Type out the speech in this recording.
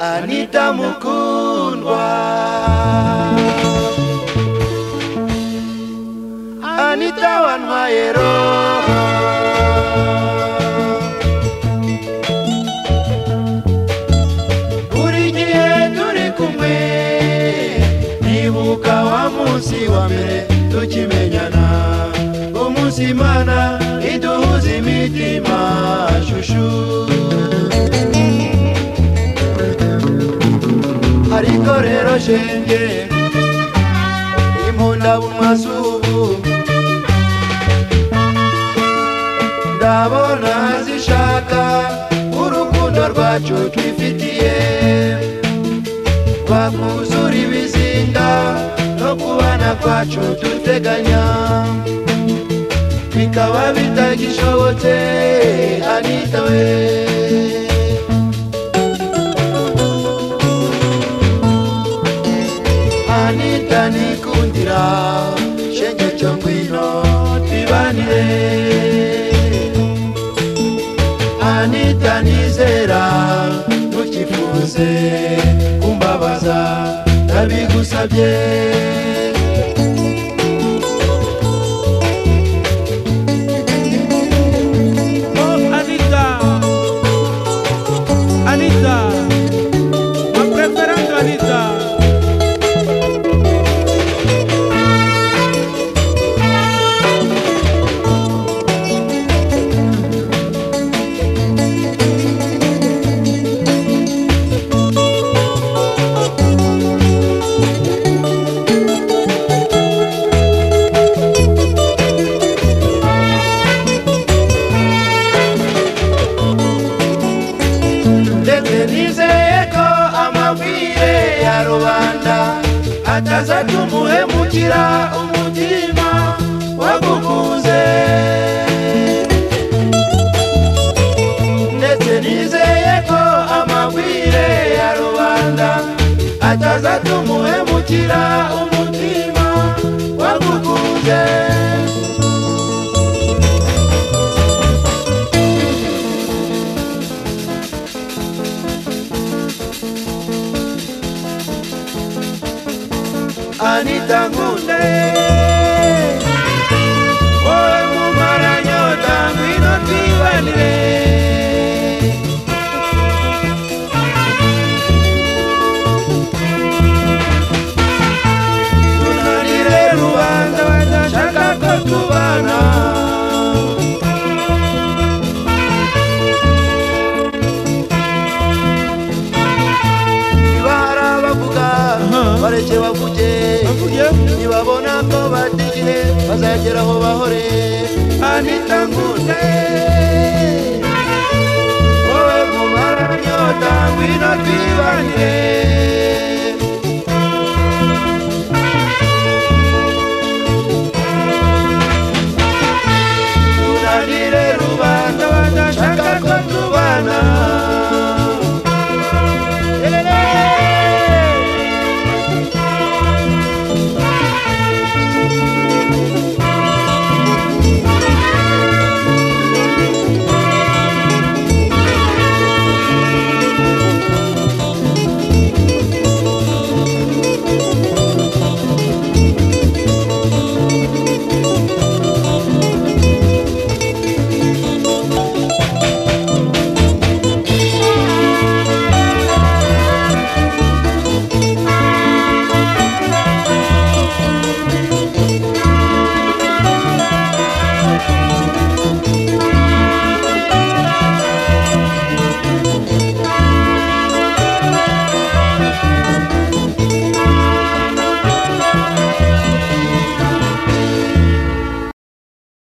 Anita mukundwa Anita wantwaye roho buri nibuka wa munsi wa mbere tukimenyana dusimana iduhuza imitima shushu ariko rero shenge impunda bumazubu ndabona zishaka urukundo rwacu twifitiye twakuzura ibizinga no kubana kwacu duteganya byaba bitagishobotse anita we anita nikundira shenge cyo ngwino tubanire anita nizera ntukifuze kumbabaza ndabigusabye twizeye ko amabwire ya rubanda ataza kumuhemukira umutima wagukunze ndetse nizeye ko amabwire ya rubanda ataza kumuhemukira umutima Anita bazagera aho bahore anita nkuse wowe kumara nyota ngwino twibanire